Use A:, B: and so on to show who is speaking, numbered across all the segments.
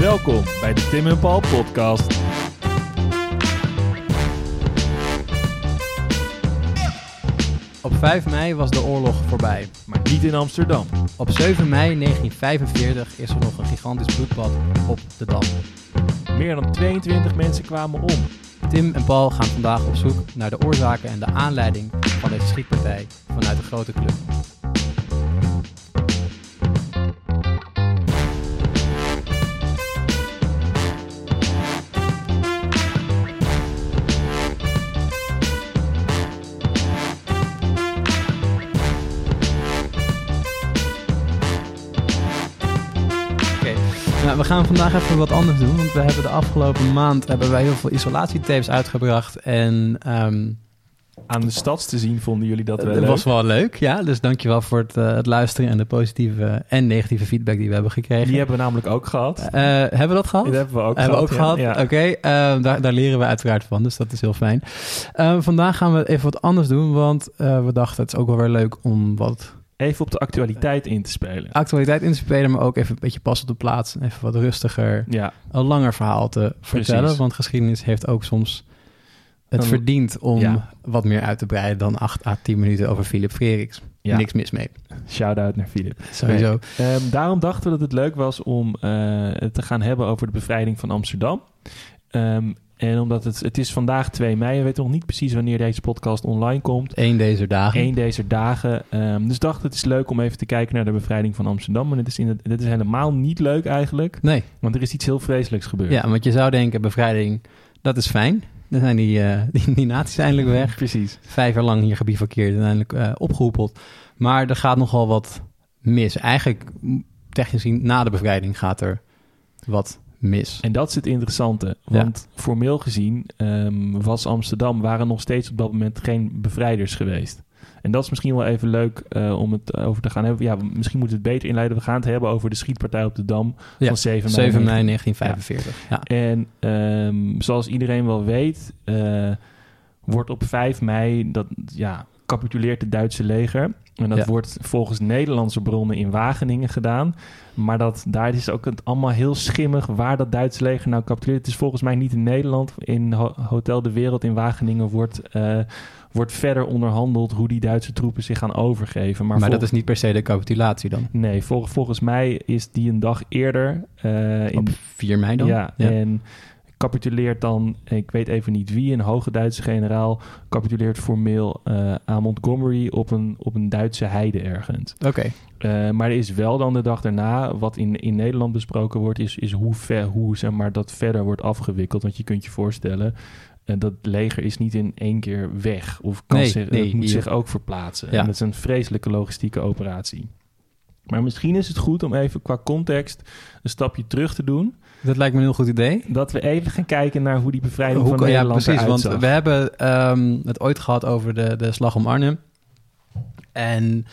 A: Welkom bij de Tim en Paul podcast.
B: Op 5 mei was de oorlog voorbij.
A: Maar niet in Amsterdam.
B: Op 7 mei 1945 is er nog een gigantisch bloedbad op de Dam.
A: Meer dan 22 mensen kwamen om.
B: Tim en Paul gaan vandaag op zoek naar de oorzaken en de aanleiding van deze schietpartij vanuit de grote club. Nou, we gaan vandaag even wat anders doen, want we hebben de afgelopen maand hebben wij heel veel isolatietapes uitgebracht en ehm,
A: Aan de stads te zien vonden jullie dat wel
B: dat was wel leuk, ja. Dus dankjewel voor het, eh, het luisteren en de positieve en negatieve feedback die we hebben gekregen.
A: Die hebben we namelijk ook gehad.
B: Eh, hebben we dat gehad?
A: Die hebben we ook
B: hebben we ook
A: gehad.
B: gehad?
A: ja.
B: Oké, eh, daar, daar leren we uiteraard van, dus dat is heel fijn. Eh, vandaag gaan we even wat anders doen, want eh, we dachten het is ook wel weer leuk om wat
A: Even op de actualiteit in te spelen.
B: actualiteit in te spelen, maar ook even een beetje pas op de plaats. Even wat rustiger,
A: Ja,
B: een langer verhaal te vertellen.
A: Precies.
B: Want geschiedenis heeft ook soms het
A: Dan-
B: verdient om
A: Ja.
B: wat meer uit te breiden dan 8 à 10 minuten over Philip Freriks.
A: Ja.
B: Niks mis mee.
A: shout-out naar Filip.
B: Sowieso.
A: Ehm, daarom dachten we dat het leuk was om het te gaan hebben over de bevrijding van Amsterdam. Ehm, en omdat het, het is vandaag 2 mei, we weten nog niet precies wanneer deze podcast online komt.
B: Eén deze dagen.
A: Eén deze dagen. Ehm, dus dacht het is leuk om even te kijken naar de bevrijding van Amsterdam. Maar dit is, in het, dit is helemaal niet leuk eigenlijk.
B: Nee,
A: Want er is iets heel vreselijks gebeurd.
B: ja, want je zou denken, bevrijding, dat is fijn. Dan zijn die, eh die, die nazi's eindelijk weg.
A: Precies.
B: Vijf jaar lang hier gebivakkeerd en eindelijk eh, opgehoepeld. Maar er gaat nogal wat mis. Eigenlijk, technisch gezien, na de bevrijding gaat er wat mis.
A: En dat is het interessante. Want formeel gezien ehm, was Amsterdam, waren nog steeds op dat moment geen bevrijders geweest. En dat is misschien wel even leuk eh, om het over te gaan hebben. Ja, misschien moeten we het beter inleiden. We gaan het hebben over de schietpartij op de Dam
B: Ja,
A: van 7 mei.
B: 7 mei 1945. Ja.
A: En ehm, zoals iedereen wel weet, eh, wordt op 5 mei, dat, ja, capituleert het Duitse leger. En dat
B: Ja.
A: wordt volgens Nederlandse bronnen in Wageningen gedaan. Maar dat, daar is ook het allemaal heel schimmig waar dat Duitse leger nou capituleert. Het is volgens mij niet in Nederland. In Ho- Hotel de Wereld in Wageningen wordt, eh, wordt verder onderhandeld hoe die Duitse troepen zich gaan overgeven. Maar,
B: dat is niet per se de capitulatie dan.
A: Nee, vol- volgens mij is die een dag eerder. eh, in,
B: Op 4 mei dan?
A: ja, en capituleert dan, ik weet even niet wie, een hoge Duitse generaal capituleert formeel eh, aan Montgomery op een, op een Duitse heide ergens.
B: Oké.
A: Eh, maar er is wel dan de dag daarna, wat in, in Nederland besproken wordt, is, is hoe, ver, hoe zeg maar, dat verder wordt afgewikkeld. Want je kunt je voorstellen, eh, dat leger is niet in één keer weg. Of kan
B: Nee,
A: zich,
B: nee,
A: moet zich ook verplaatsen.
B: Ja.
A: En dat is een vreselijke logistieke operatie. Maar misschien is het goed om even qua context een stapje terug te doen.
B: Dat lijkt me een heel goed idee.
A: Dat we even gaan kijken naar hoe die bevrijding
B: Hoe
A: van
B: ja,
A: Nederland
B: precies.
A: eruit
B: Want we hebben ehm, het ooit gehad over de, de slag om Arnhem. En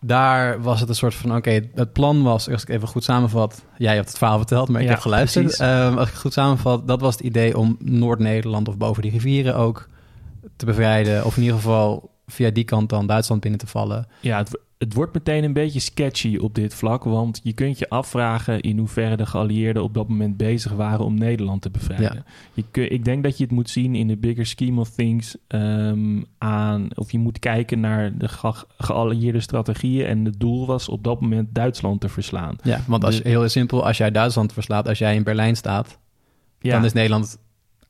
B: daar was het een soort van... Oké, het plan was, als ik even goed samenvat... Jij hebt het verhaal verteld, maar ik
A: Ja,
B: heb geluisterd.
A: precies.
B: Ehm, als ik het goed samenvat, dat was het idee om Noord-Nederland... of boven die rivieren ook te bevrijden. Of in ieder geval via die kant dan Duitsland binnen te vallen.
A: Ja, het, het wordt meteen een beetje sketchy op dit vlak. Want je kunt je afvragen in hoeverre de geallieerden op dat moment bezig waren om Nederland te bevrijden. Je kun, ik denk dat je het moet zien in de bigger scheme of things ehm, aan. Of je moet kijken naar de ge- geallieerde strategieën. En het doel was op dat moment Duitsland te verslaan.
B: Ja, want als, heel simpel, als jij Duitsland verslaat... als jij in Berlijn staat,
A: Ja,
B: dan is Nederland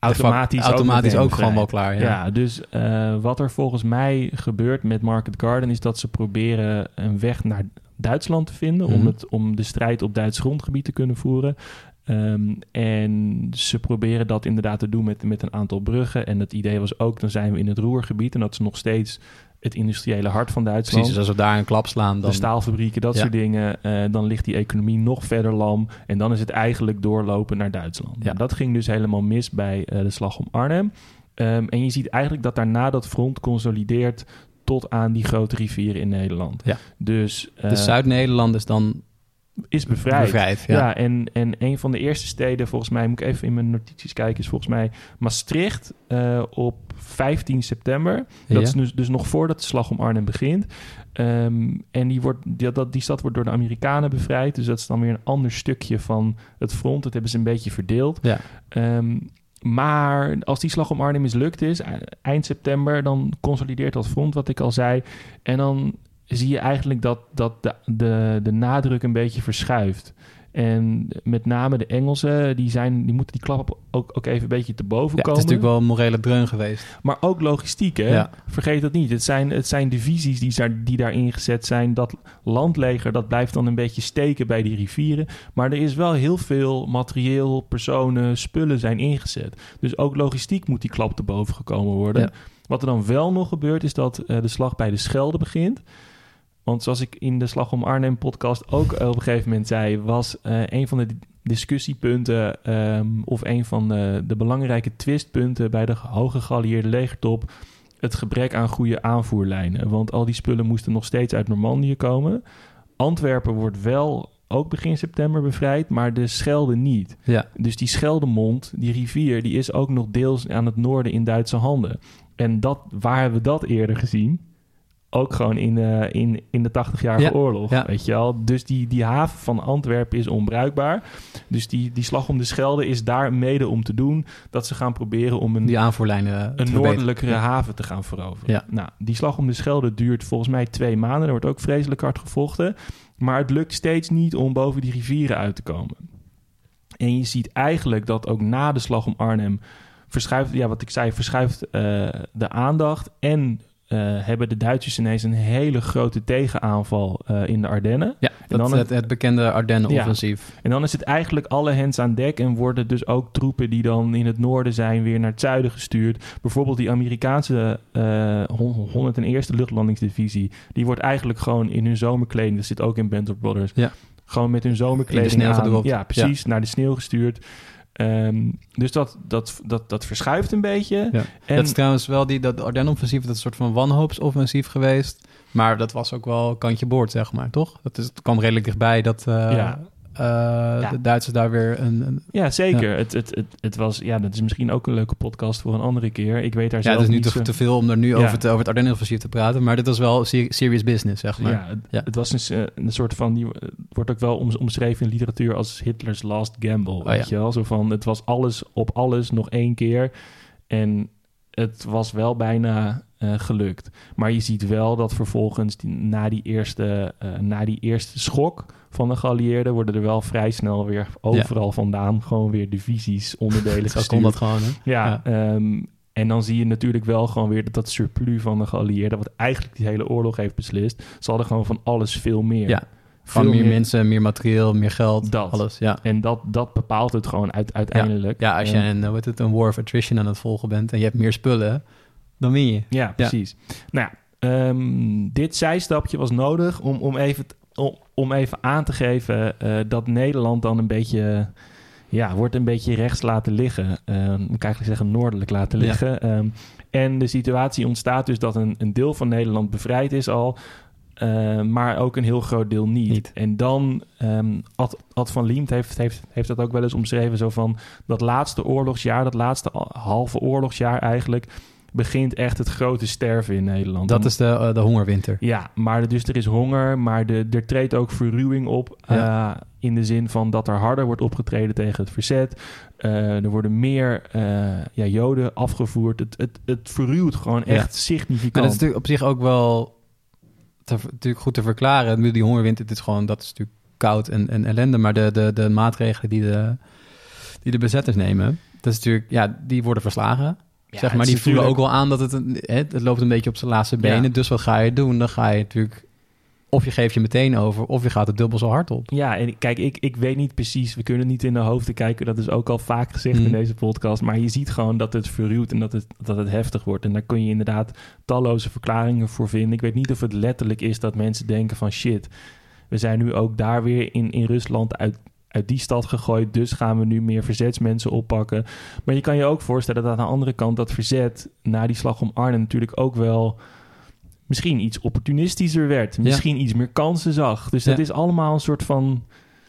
A: automatisch, ook,
B: automatisch
A: meteen
B: ook gewoon wel klaar. Ja.
A: Ja, dus eh, wat er volgens mij gebeurt met Market Garden is dat ze proberen een weg naar Duitsland te vinden om,
B: Mhm.
A: het, om de strijd op Duits grondgebied te kunnen voeren. Ehm, en ze proberen dat inderdaad te doen met, met een aantal bruggen. En het idee was ook, dan zijn we in het Roergebied en dat is nog steeds het industriële hart van Duitsland.
B: Precies, dus als we daar een klap slaan, dan...
A: De staalfabrieken, dat
B: Ja.
A: soort dingen. eh, dan ligt die economie nog verder lam. En dan is het eigenlijk doorlopen naar Duitsland.
B: Ja.
A: Nou, dat ging dus helemaal mis bij eh, de slag om Arnhem. Ehm, en je ziet eigenlijk dat daarna dat front consolideert tot aan die grote rivieren in Nederland.
B: Ja.
A: Dus, eh,
B: Dus Zuid-Nederland is dan
A: is bevrijd.
B: Bevrijd, ja.
A: en, en een van de eerste steden, volgens mij, moet ik even in mijn notities kijken, is volgens mij Maastricht eh, op 15 september. Dat
B: Ja.
A: is dus, dus nog voordat de slag om Arnhem begint. Ehm, en die, wordt, die, dat, die stad wordt door de Amerikanen bevrijd. Dus dat is dan weer een ander stukje van het front. Dat hebben ze een beetje verdeeld.
B: Ja.
A: Ehm, maar als die slag om Arnhem mislukt is, e- eind september, dan consolideert dat front, wat ik al zei. En dan zie je eigenlijk dat, dat de, de, de nadruk een beetje verschuift. En met name de Engelsen, die, zijn, die moeten die klap ook, ook even een beetje te boven
B: Ja, het
A: komen.
B: is natuurlijk wel een morele dreun geweest.
A: Maar ook logistiek, hè?
B: Ja.
A: Vergeet dat niet. Het zijn, het zijn divisies die daar, die daar ingezet zijn. Dat landleger, dat blijft dan een beetje steken bij die rivieren. Maar er is wel heel veel materieel, personen, spullen zijn ingezet. Dus ook logistiek moet die klap te boven gekomen worden.
B: Ja.
A: Wat er dan wel nog gebeurt, is dat eh, de slag bij de Schelde begint. Want zoals ik in de Slag om Arnhem podcast ook op een gegeven moment zei... was eh, een van de discussiepunten ehm, of een van de, de belangrijke twistpunten... bij de hoge geallieerde legertop het gebrek aan goede aanvoerlijnen. Want al die spullen moesten nog steeds uit Normandië komen. Antwerpen wordt wel ook begin september bevrijd, maar de Schelde niet.
B: Ja.
A: Dus die Scheldemond, die rivier, die is ook nog deels aan het noorden in Duitse handen. En dat, waar hebben we dat eerder gezien? Ook gewoon in, de in, in de 80-jarige
B: Ja,
A: oorlog,
B: ja.
A: weet je wel. Dus die, die haven van Antwerpen is onbruikbaar. Dus die, die slag om de Schelde is daar mede om te doen... dat ze gaan proberen om een
B: Die aanvoerlijnen te
A: een noordelijkere haven te gaan veroveren.
B: Ja.
A: Nou, die slag om de Schelde duurt volgens mij twee maanden. Er wordt ook vreselijk hard gevochten. Maar het lukt steeds niet om boven die rivieren uit te komen. En je ziet eigenlijk dat ook na de slag om Arnhem verschuift, ja, wat ik zei, verschuift eh, de aandacht. En eh, hebben de Duitsers ineens een hele grote tegenaanval eh, in de Ardennen.
B: Ja, dat,
A: dan
B: het, het bekende Ardennen-offensief.
A: En dan is het eigenlijk alle hens aan dek en worden dus ook troepen die dan in het noorden zijn weer naar het zuiden gestuurd. Bijvoorbeeld die Amerikaanse eh 101e luchtlandingsdivisie, die wordt eigenlijk gewoon in hun zomerkleding, dat zit ook in Band of Brothers,
B: Ja.
A: gewoon met hun zomerkleding aan, ja precies, naar de sneeuw gestuurd. Ehm, dus dat, dat, dat, dat verschuift een beetje.
B: Ja.
A: En,
B: dat is trouwens wel die, dat Ardennen-offensief, dat is een soort van wanhoopsoffensief geweest. Maar dat was ook wel kantje boord, zeg maar, toch? Dat is, het kwam redelijk dichtbij dat eh,
A: Ja.
B: eh, de Duitsers daar weer een... een
A: ja, zeker. Het, het, het, het was, ja, dat is misschien ook een leuke podcast voor een andere keer. Ik weet daar
B: ja,
A: zelf
B: het is nu
A: niet
B: te,
A: zo-
B: te veel om er nu
A: Ja.
B: over, te, over het Ardennen-offensief te praten. Maar dit was wel ser- serious business, zeg maar.
A: Ja, het,
B: Ja.
A: het was een, een soort van, die wordt ook wel om, omschreven in literatuur als Hitler's last gamble. weet
B: Oh ja.
A: je wel? Zo van, het was alles op alles nog één keer. En het was wel bijna eh, gelukt. Maar je ziet wel dat vervolgens die, na, die eerste, eh, na die eerste schok van de geallieerden... worden er wel vrij snel weer overal vandaan gewoon weer divisies, onderdelen
B: Zo kon dat gewoon, hè?
A: Ja, ehm, en dan zie je natuurlijk wel gewoon weer dat dat surplus van de geallieerden... wat eigenlijk die hele oorlog heeft beslist... ze hadden gewoon van alles veel meer.
B: Ja, Van meer mensen, meer materieel, meer geld,
A: Dat.
B: alles. Ja.
A: En dat, dat bepaalt het gewoon uit, uiteindelijk.
B: ja, als je
A: En-
B: een, hoe heet het, een war of attrition aan het volgen bent en je hebt meer spullen, dan win je.
A: Ja, precies. Nou ja, ehm, dit zijstapje was nodig om, om, even, om, om even aan te geven eh, dat Nederland dan een beetje, ja, wordt een beetje rechts laten liggen. Eh, moet ik eigenlijk zeggen noordelijk laten
B: Ja.
A: liggen. Ehm, en de situatie ontstaat dus dat een, een deel van Nederland bevrijd is al, eh, maar ook een heel groot deel niet.
B: Niet.
A: En dan, ehm Ad, Ad van Liemt heeft, heeft, heeft dat ook wel eens omschreven, zo van dat laatste oorlogsjaar, dat laatste al- halve oorlogsjaar eigenlijk, begint echt het grote sterven in Nederland.
B: Dat
A: Dan-
B: is de, eh, de hongerwinter.
A: ja, maar dus er is honger, maar de, er treedt ook verruwing op.
B: Ja.
A: eh, in de zin van dat er harder wordt opgetreden tegen het verzet. Er worden meer ja, Joden afgevoerd. Het, het, het verruwt gewoon
B: Ja.
A: echt significant.
B: Maar dat is natuurlijk op zich ook wel te, natuurlijk goed te verklaren. Nu Die hongerwinter, het is gewoon, dat is natuurlijk koud en, en ellende. Maar de, de, de maatregelen die de, die de bezetters nemen, dat is natuurlijk, ja, die worden verslagen.
A: Ja,
B: zeg
A: het
B: maar, die voelen ook wel aan dat het, hè, het loopt een beetje op zijn laatste benen.
A: Ja.
B: Dus wat ga je doen? Dan ga je natuurlijk, of je geeft je meteen over, of je gaat er dubbel zo hard op.
A: Ja, en kijk, ik, ik weet niet precies. We kunnen niet in de hoofden kijken. Dat is ook al vaak gezegd in
B: Mhm.
A: deze podcast. Maar je ziet gewoon dat het verruwt en dat het, dat het heftig wordt. En daar kun je inderdaad talloze verklaringen voor vinden. Ik weet niet of het letterlijk is dat mensen denken van shit. We zijn nu ook daar weer in, in Rusland uit, uit die stad gegooid. Dus gaan we nu meer verzetsmensen oppakken. Maar je kan je ook voorstellen dat aan de andere kant dat verzet na die slag om Arnhem natuurlijk ook wel misschien iets opportunistischer werd. Misschien iets meer kansen zag. Dus dat
B: Ja.
A: is allemaal een soort van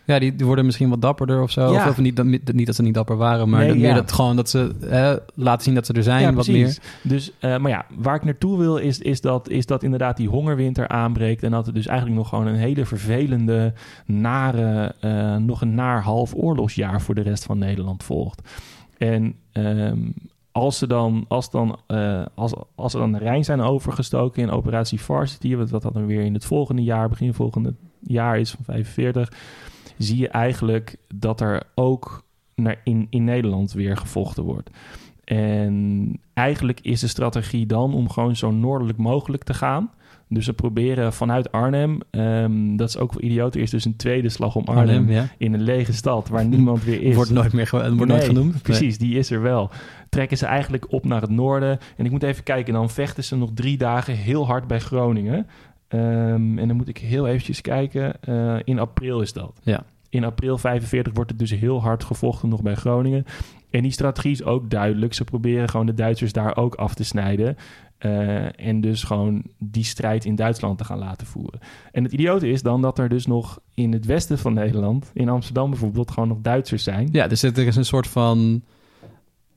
B: Ja, die, die worden misschien wat dapperder of zo.
A: Ja.
B: Of, of niet, dat- niet dat ze niet dapper waren, maar
A: Nee,
B: dat- meer
A: ja.
B: dat gewoon dat ze eh, laten zien dat ze er zijn,
A: Ja,
B: wat
A: precies.
B: meer.
A: Dus, eh, maar ja, waar ik naartoe wil is, is, dat, is dat inderdaad die hongerwinter aanbreekt. En dat er dus eigenlijk nog gewoon een hele vervelende, nare, eh, nog een naar half oorlogsjaar voor de rest van Nederland volgt. En ehm, als ze dan, als, dan, eh, als, als ze dan de Rijn zijn overgestoken in operatie Varsity, wat wat dan weer in het volgende jaar, begin volgende jaar is van 45, zie je eigenlijk dat er ook naar in, in Nederland weer gevochten wordt. En eigenlijk is de strategie dan om gewoon zo noordelijk mogelijk te gaan. Dus ze proberen vanuit Arnhem, ehm, dat is ook wel idioot, er is dus een tweede slag om Arnhem,
B: Arnhem, ja.
A: in een lege stad waar niemand weer is.
B: Wordt nooit meer nooit genoemd.
A: Precies, die is er wel. Trekken ze eigenlijk op naar het noorden. En ik moet even kijken, dan vechten ze nog drie dagen heel hard bij Groningen. Ehm, en dan moet ik heel eventjes kijken. Eh, in april is dat.
B: Ja.
A: In april 45 wordt het dus heel hard gevochten nog bij Groningen. En die strategie is ook duidelijk. Ze proberen gewoon de Duitsers daar ook af te snijden. Eh, en dus gewoon die strijd in Duitsland te gaan laten voeren. En het idiote is dan dat er dus nog in het westen van Nederland, in Amsterdam bijvoorbeeld, gewoon nog Duitsers zijn.
B: Ja, dus er is een soort van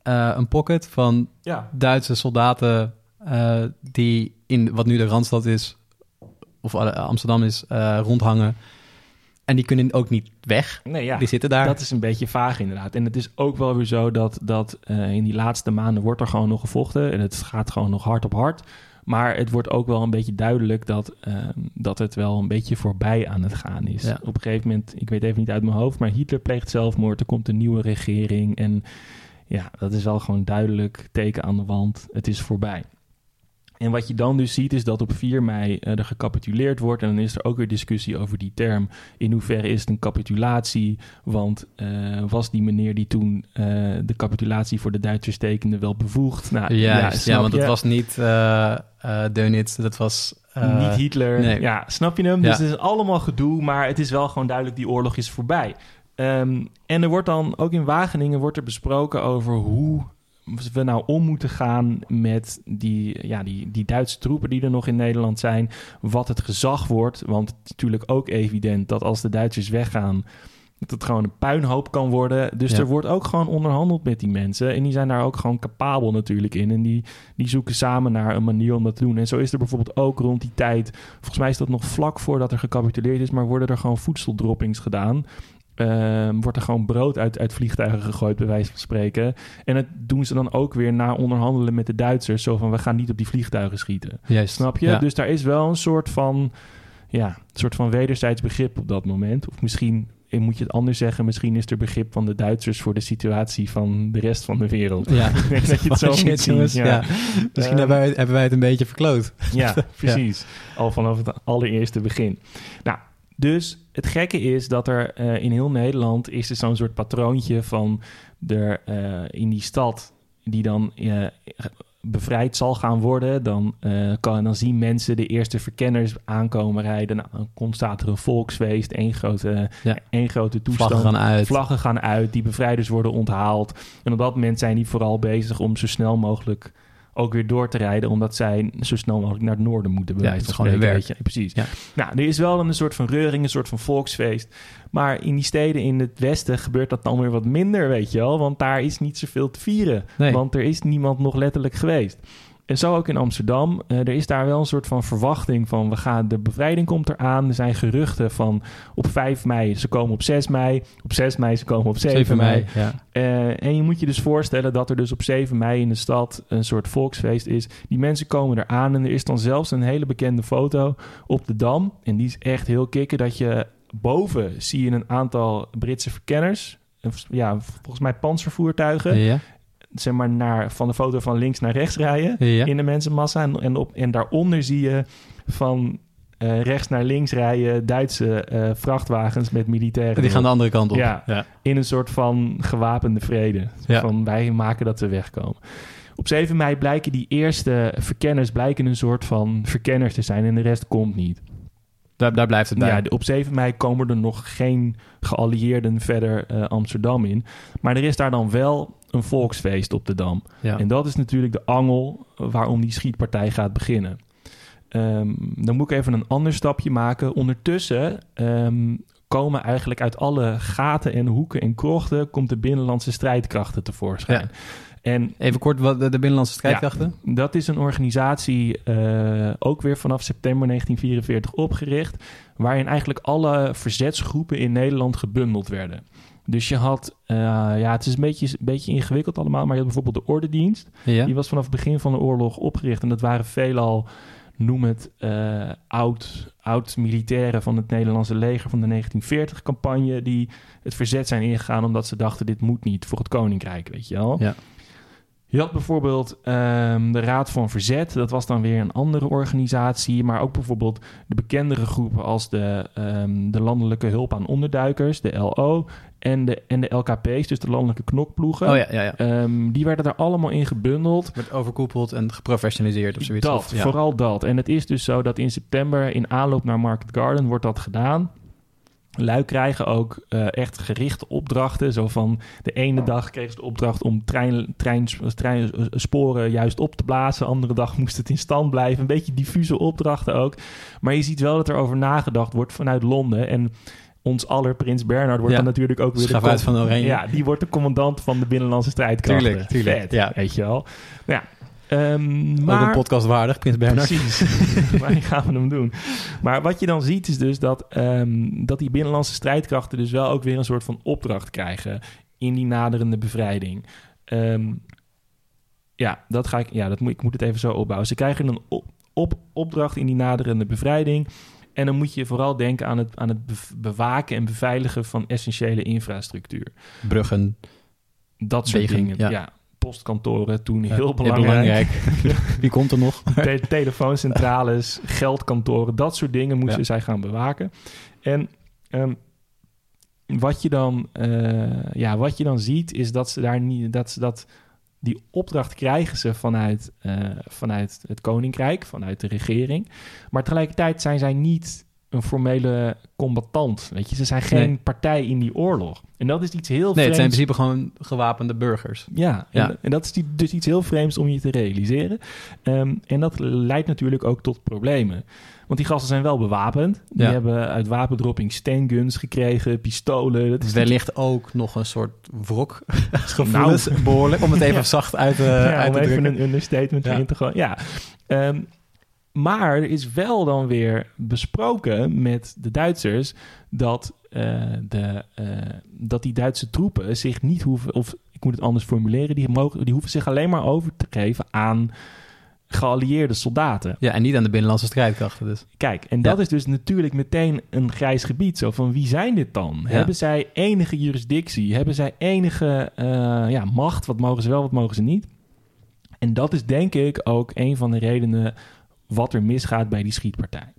B: eh, een pocket van
A: Ja,
B: Duitse soldaten eh, die in wat nu de Randstad is, of Amsterdam is, eh, rondhangen. En die kunnen ook niet weg.
A: nee, ja.
B: Die zitten daar.
A: Dat is een beetje vaag inderdaad. En het is ook wel weer zo dat, dat eh, in die laatste maanden wordt er gewoon nog gevochten. En het gaat gewoon nog hard op hard. Maar het wordt ook wel een beetje duidelijk dat, ehm, dat het wel een beetje voorbij aan het gaan is.
B: Ja.
A: Op een gegeven moment, ik weet even niet uit mijn hoofd, maar Hitler pleegt zelfmoord. Er komt een nieuwe regering. En ja, dat is wel gewoon duidelijk teken aan de wand. Het is voorbij. En wat je dan dus ziet is dat op 4 mei eh, er gecapituleerd wordt. En dan is er ook weer discussie over die term. In hoeverre is het een capitulatie? Want eh, was die meneer die toen eh, de capitulatie voor de Duitsers tekende wel bevoegd? Nou,
B: Juist, ja,
A: snap
B: want dat was niet Dönitz, dat was...
A: niet Hitler.
B: nee.
A: Ja, snap je hem?
B: Ja.
A: Dus het is allemaal gedoe, maar het is wel gewoon duidelijk die oorlog is voorbij. Ehm, en er wordt dan ook in Wageningen wordt er besproken over hoe we nou om moeten gaan met die, ja, die, die Duitse troepen die er nog in Nederland zijn. Wat het gezag wordt. Want het is natuurlijk ook evident dat als de Duitsers weggaan, dat het gewoon een puinhoop kan worden. Dus
B: Ja.
A: er wordt ook gewoon onderhandeld met die mensen. En die zijn daar ook gewoon capabel natuurlijk in. En die, die zoeken samen naar een manier om dat te doen. En zo is er bijvoorbeeld ook rond die tijd... Volgens mij is dat nog vlak voordat er gecapituleerd is... maar worden er gewoon voedseldroppings gedaan... Ehm, wordt er gewoon brood uit, uit vliegtuigen gegooid, bij wijze van spreken. En dat doen ze dan ook weer na onderhandelen met de Duitsers. Zo van, we gaan niet op die vliegtuigen schieten.
B: Juist.
A: Snap je?
B: Ja.
A: Dus daar is wel een soort van, ja, een soort van wederzijds begrip op dat moment. Of misschien moet je het anders zeggen. Misschien is er begrip van de Duitsers voor de situatie van de rest van de wereld.
B: Ja,
A: Ik denk dat je het zo
B: Shit,
A: moet zien. Ja.
B: ja. Misschien hebben, wij, hebben wij het een beetje verkloot.
A: Ja, precies. Al vanaf het allereerste begin. Nou, dus het gekke is dat er eh, in heel Nederland is er zo'n soort patroontje van er eh, in die stad die dan eh, bevrijd zal gaan worden. Dan, kan, dan zien mensen de eerste verkenners aankomen rijden. Nou, dan ontstaat er een volksfeest, één grote,
B: Ja.
A: één grote toestand.
B: Vlaggen gaan uit.
A: Vlaggen gaan uit, die bevrijders worden onthaald. En op dat moment zijn die vooral bezig om zo snel mogelijk ook weer door te rijden, omdat zij zo snel mogelijk naar het noorden moeten. bij
B: Ja, het gewoon
A: spreken, weet je. Precies.
B: Ja.
A: Nou, er is wel een soort van reuring, een soort van volksfeest. Maar in die steden in het westen gebeurt dat dan weer wat minder, weet je wel. Want daar is niet zoveel te vieren.
B: Nee.
A: Want er is niemand nog letterlijk geweest. En zo ook in Amsterdam. Eh, er is daar wel een soort van verwachting van... we gaan, de bevrijding komt eraan. Er zijn geruchten van op 5 mei, ze komen op 6 mei. Op 6 mei, ze komen op 7, mei.
B: Ja.
A: Eh, en je moet je dus voorstellen dat er dus op 7 mei in de stad een soort volksfeest is. Die mensen komen eraan en er is dan zelfs een hele bekende foto op de Dam. En die is echt heel kicken dat je boven zie je een aantal Britse verkenners. Ja, volgens mij panzervoertuigen.
B: Ja.
A: Zeg maar naar, van de foto van links naar rechts rijden
B: Ja.
A: in de mensenmassa. En, en, op, en daaronder zie je van eh, rechts naar links rijden Duitse eh, vrachtwagens met militairen.
B: Die gaan de andere kant op.
A: Ja.
B: ja.
A: In een soort van gewapende vrede.
B: Ja.
A: Van wij maken dat we wegkomen. Op 7 mei blijken die eerste verkenners blijken een soort van verkenners te zijn en de rest komt niet.
B: Daar, daar blijft het bij.
A: Ja, op 7 mei komen er nog geen geallieerden verder eh, Amsterdam in. Maar er is daar dan wel een volksfeest op de Dam.
B: ja.
A: En dat is natuurlijk de angel waarom die schietpartij gaat beginnen. Ehm, dan moet ik even een ander stapje maken. Ondertussen ehm, komen eigenlijk uit alle gaten en hoeken en krochten... komt de binnenlandse strijdkrachten tevoorschijn.
B: Ja.
A: En
B: Even kort, wat de, de Binnenlandse Strijdkrachten?
A: dat is een organisatie, eh, ook weer vanaf september 1944 opgericht, waarin eigenlijk alle verzetsgroepen in Nederland gebundeld werden. Dus je had, eh, ja, het is een beetje, een beetje ingewikkeld allemaal, maar je had bijvoorbeeld de Ordendienst.
B: Ja.
A: Die was vanaf het begin van de oorlog opgericht en dat waren veelal, noem het, eh, oud, oud militairen van het Nederlandse leger van de 1940-campagne, die het verzet zijn ingegaan omdat ze dachten, dit moet niet voor het koninkrijk, weet je wel.
B: Ja.
A: Je had bijvoorbeeld ehm, de Raad van Verzet, dat was dan weer een andere organisatie, maar ook bijvoorbeeld de bekendere groepen als de, ehm, de Landelijke Hulp aan Onderduikers, de LO, en de, en de LKP's, dus de Landelijke Knokploegen.
B: Oh ja, ja, ja.
A: Ehm, die werden er allemaal in gebundeld.
B: Wordt overkoepeld en geprofessionaliseerd of zoiets.
A: Dat,
B: Of- ja.
A: vooral dat. En het is dus zo dat in september in aanloop naar Market Garden wordt dat gedaan. Lui krijgen ook eh, echt gerichte opdrachten. Zo van de ene dag kregen ze de opdracht om trein, trein, treinsporen juist op te blazen. De andere dag moest het in stand blijven. Een beetje diffuse opdrachten ook. Maar je ziet wel dat er over nagedacht wordt vanuit Londen. En ons aller Prins Bernhard wordt
B: Ja.
A: dan natuurlijk ook weer... de
B: Schavuit
A: com-
B: van Oranje.
A: Ja, die wordt de commandant van de Binnenlandse Strijdkrachten.
B: Tuurlijk, tuurlijk,
A: Vet,
B: ja.
A: weet je wel. Nou ja, ehm,
B: Ook
A: maar...
B: een podcast waardig, Prins Bernhard.
A: Precies. Waar gaan we hem doen? Maar wat je dan ziet is dus dat, ehm, dat die binnenlandse strijdkrachten dus wel ook weer een soort van opdracht krijgen in die naderende bevrijding. Ehm, ja, dat ga ik, ja, dat moet, ik moet het even zo opbouwen. Ze krijgen een op, op, opdracht in die naderende bevrijding. En dan moet je vooral denken aan het, aan het bewaken en beveiligen van essentiële infrastructuur.
B: Bruggen.
A: Dat soort
B: Wegen,
A: dingen.
B: ja.
A: Ja. Postkantoren toen heel belangrijk.
B: Wie komt er nog?
A: Te- telefooncentrales, geldkantoren, dat soort dingen moesten zij gaan bewaken. En ehm, wat, je dan, eh, ja, wat je dan ziet, is dat ze daar niet, dat ze dat, die opdracht krijgen ze vanuit, eh, vanuit het koninkrijk, vanuit de regering. Maar tegelijkertijd zijn zij niet een formele combatant. Weet je, ze zijn geen
B: Nee.
A: partij in die oorlog. En dat is iets heel
B: Nee, het zijn in
A: vreemds.
B: principe gewoon gewapende burgers.
A: Ja,
B: Ja.
A: En, en dat is die- dus iets heel vreemds om je te realiseren. Ehm, en dat leidt natuurlijk ook tot problemen. Want die gasten zijn wel bewapend. Die
B: Ja.
A: hebben uit wapendropping stanguns gekregen, pistolen. Dat is
B: Wellicht ook nog een soort wrok gevoelens,
A: Nou.
B: behoorlijk. Om het even
A: Ja.
B: zacht uit, eh,
A: ja,
B: uit te
A: even
B: drukken.
A: een understatement
B: Ja.
A: erin te gooien. Ja. Ehm, maar er is wel dan weer besproken met de Duitsers dat, eh, de, eh, dat die Duitse troepen zich niet hoeven, of ik moet het anders formuleren, die, mogen, die hoeven zich alleen maar over te geven aan geallieerde soldaten.
B: Ja, en niet aan de binnenlandse strijdkrachten dus.
A: Kijk, en dat
B: Ja.
A: is dus natuurlijk meteen een grijs gebied. Zo van wie zijn dit dan?
B: Ja.
A: Hebben zij enige jurisdictie? Hebben zij enige eh, ja, macht? Wat mogen ze wel, wat mogen ze niet? En dat is denk ik ook een van de redenen wat er misgaat bij die schietpartij.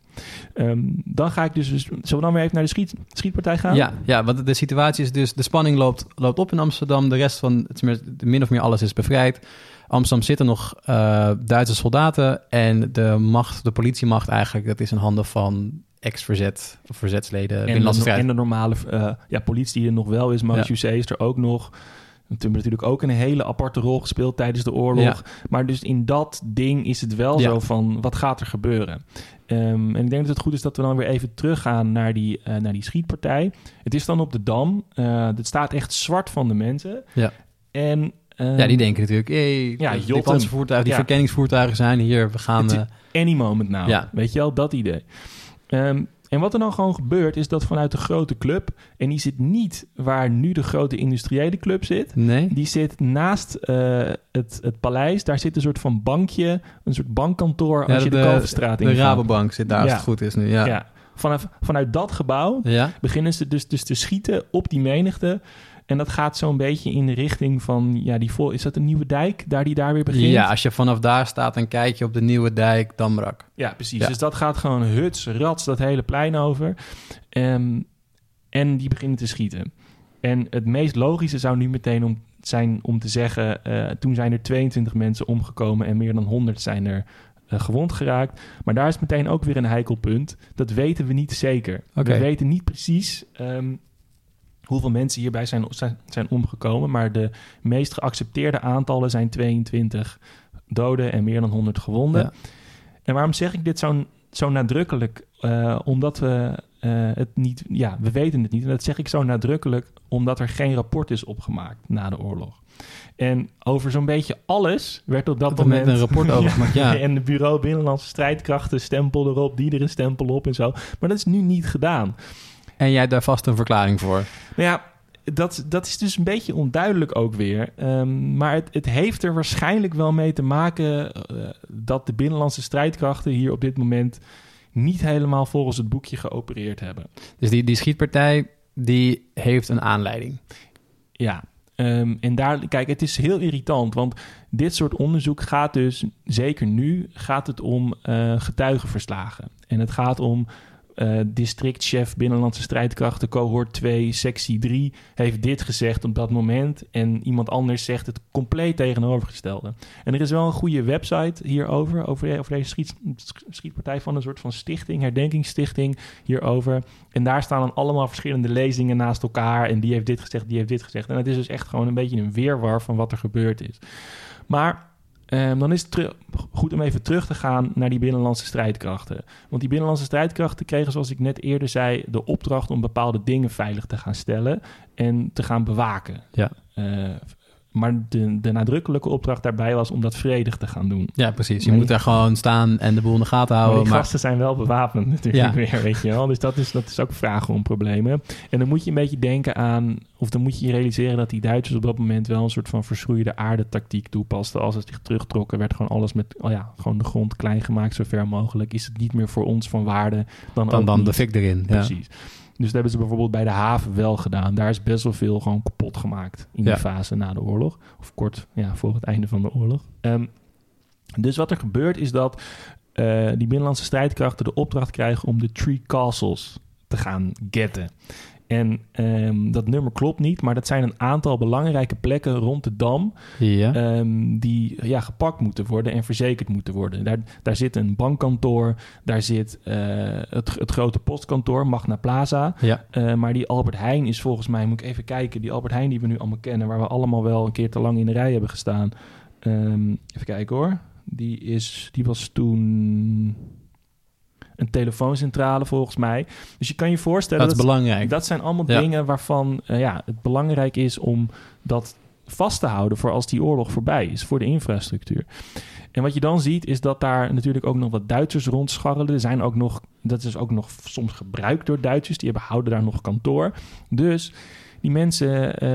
A: Ehm, dan ga ik dus, dus... Zullen we dan weer even naar de schiet, schietpartij gaan?
B: Ja, ja, want de situatie is dus... De spanning loopt, loopt op in Amsterdam. De rest van... Min of meer alles is bevrijd. Amsterdam zitten nog eh, Duitse soldaten. En de macht, de politiemacht eigenlijk... Dat is in handen van ex-verzet... Of verzetsleden,
A: En de, en de normale eh, ja, politie die er nog wel is. Maus is er ook nog. Toen hebben natuurlijk ook een hele aparte rol gespeeld tijdens de oorlog.
B: Ja.
A: Maar dus in dat ding is het wel
B: Ja.
A: zo van, wat gaat er gebeuren? Ehm, en ik denk dat het goed is dat we dan weer even teruggaan naar die, eh, naar die schietpartij. Het is dan op de Dam. Eh, het staat echt zwart van de mensen.
B: Ja.
A: En, ehm,
B: Ja, die denken natuurlijk... Hey,
A: Ja,
B: die panzervoertuigen, die
A: Ja.
B: verkenningsvoertuigen zijn hier. We gaan... Eh,
A: any moment now.
B: Ja.
A: Weet je wel, dat idee. Ehm, en wat er dan gewoon gebeurt, is dat vanuit de grote club... en die zit niet waar nu de grote industriële club zit...
B: nee?
A: Die zit naast eh, het, het paleis. Daar zit een soort van bankje, een soort bankkantoor als je de, Kalverstraat
B: de
A: in
B: Rabobank zit daar als het goed is nu. Ja.
A: Ja. Vanaf, vanuit dat gebouw
B: Ja?
A: beginnen ze dus, dus te schieten op die menigte. En dat gaat zo'n beetje in de richting van, ja, die vol, is dat een nieuwe dijk, daar die daar weer begint?
B: Ja, als je vanaf daar staat en kijk je op de nieuwe dijk, Damrak.
A: Ja, precies.
B: Ja.
A: Dus dat gaat gewoon huts, rats, dat hele plein over. Ehm, en die beginnen te schieten. En het meest logische zou nu meteen om, zijn om te zeggen... eh, toen zijn er 22 mensen omgekomen en meer dan 100 zijn er eh, gewond geraakt. Maar daar is meteen ook weer een heikel punt. Dat weten we niet zeker. We weten niet precies ehm, hoeveel mensen hierbij zijn, zijn, zijn omgekomen. Maar de meest geaccepteerde aantallen zijn 22 doden en meer dan 100 gewonden.
B: Ja.
A: En waarom zeg ik dit zo, zo nadrukkelijk? Eh, omdat we eh, het niet, ja, we weten het niet. En dat zeg ik zo nadrukkelijk, omdat er geen rapport is opgemaakt na de oorlog. En over zo'n beetje alles werd op dat,
B: Dat
A: moment...
B: een rapport over gemaakt, ja.
A: en het bureau Binnenlandse Strijdkrachten, stempel erop, die er een stempel op en zo. Maar dat is nu niet gedaan.
B: En jij daar vast een verklaring voor.
A: Nou ja, dat, dat is dus een beetje onduidelijk ook weer. Ehm, maar het, het heeft er waarschijnlijk wel mee te maken eh, dat de binnenlandse strijdkrachten hier op dit moment niet helemaal volgens het boekje geopereerd hebben.
B: Dus die, die schietpartij, die heeft een aanleiding.
A: Ja, ehm, en daar, kijk, het is heel irritant, want dit soort onderzoek gaat dus, zeker nu, gaat het om eh, getuigenverslagen. En het gaat om eh, districtchef Binnenlandse Strijdkrachten, cohort 2, sectie 3, heeft dit gezegd op dat moment. En iemand anders zegt het compleet tegenovergestelde. En er is wel een goede website hierover, over, over deze schiet, schietpartij van een soort van stichting, herdenkingsstichting hierover. En daar staan dan allemaal verschillende lezingen naast elkaar. En die heeft dit gezegd, die heeft dit gezegd. En het is dus echt gewoon een beetje een weerwar van wat er gebeurd is. Maar Ehm, dan is het goed om even terug te gaan naar die binnenlandse strijdkrachten. Want die binnenlandse strijdkrachten kregen, zoals ik net eerder zei, de opdracht om bepaalde dingen veilig te gaan stellen en te gaan bewaken.
B: Ja.
A: Eh, maar de, de nadrukkelijke opdracht daarbij was om dat vredig te gaan doen.
B: Ja, precies. Je
A: Nee.
B: moet daar gewoon staan en de boel in de gaten
A: Maar
B: houden.
A: die
B: Maar,
A: gasten zijn wel bewapend natuurlijk
B: Ja.
A: weer, weet je wel. Dus dat is, dat is ook vragen om problemen. En dan moet je een beetje denken aan... of dan moet je je realiseren dat die Duitsers op dat moment... wel een soort van verschroeide aardetactiek toepasten. Als ze zich terugtrokken, werd gewoon alles met... oh ja, gewoon de grond klein gemaakt, zo ver mogelijk. Is het niet meer voor ons van waarde, dan
B: dan, dan
A: niet.
B: de fik erin. Ja.
A: Dus dat hebben ze bijvoorbeeld bij de haven wel gedaan. Daar is best wel veel gewoon kapot gemaakt in
B: Ja.
A: die fase na de oorlog. Of kort ja, voor het einde van de oorlog. Ehm, dus wat er gebeurt is dat eh, die binnenlandse strijdkrachten de opdracht krijgen om de Three Castles te gaan getten. En ehm, dat nummer klopt niet, maar dat zijn een aantal belangrijke plekken rond de dam
B: Ja.
A: ehm, die ja, gepakt moeten worden en verzekerd moeten worden. Daar, daar zit een bankkantoor, daar zit eh, het, het grote postkantoor, Magna Plaza.
B: ja.
A: Eh, maar die Albert Heijn is volgens mij, moet ik even kijken, die Albert Heijn die we nu allemaal kennen, waar we allemaal wel een keer te lang in de rij hebben gestaan. Ehm, even kijken hoor. Die, is, die was toen een telefooncentrale volgens mij. Dus je kan je voorstellen...
B: Dat is belangrijk.
A: Dat zijn allemaal
B: Ja.
A: dingen waarvan eh, ja, het belangrijk is om dat vast te houden voor als die oorlog voorbij is, voor de infrastructuur. En wat je dan ziet is dat daar natuurlijk ook nog wat Duitsers rondscharrelen. Er zijn ook nog, dat is ook nog soms gebruikt door Duitsers, die hebben, houden daar nog kantoor. Dus die mensen, eh,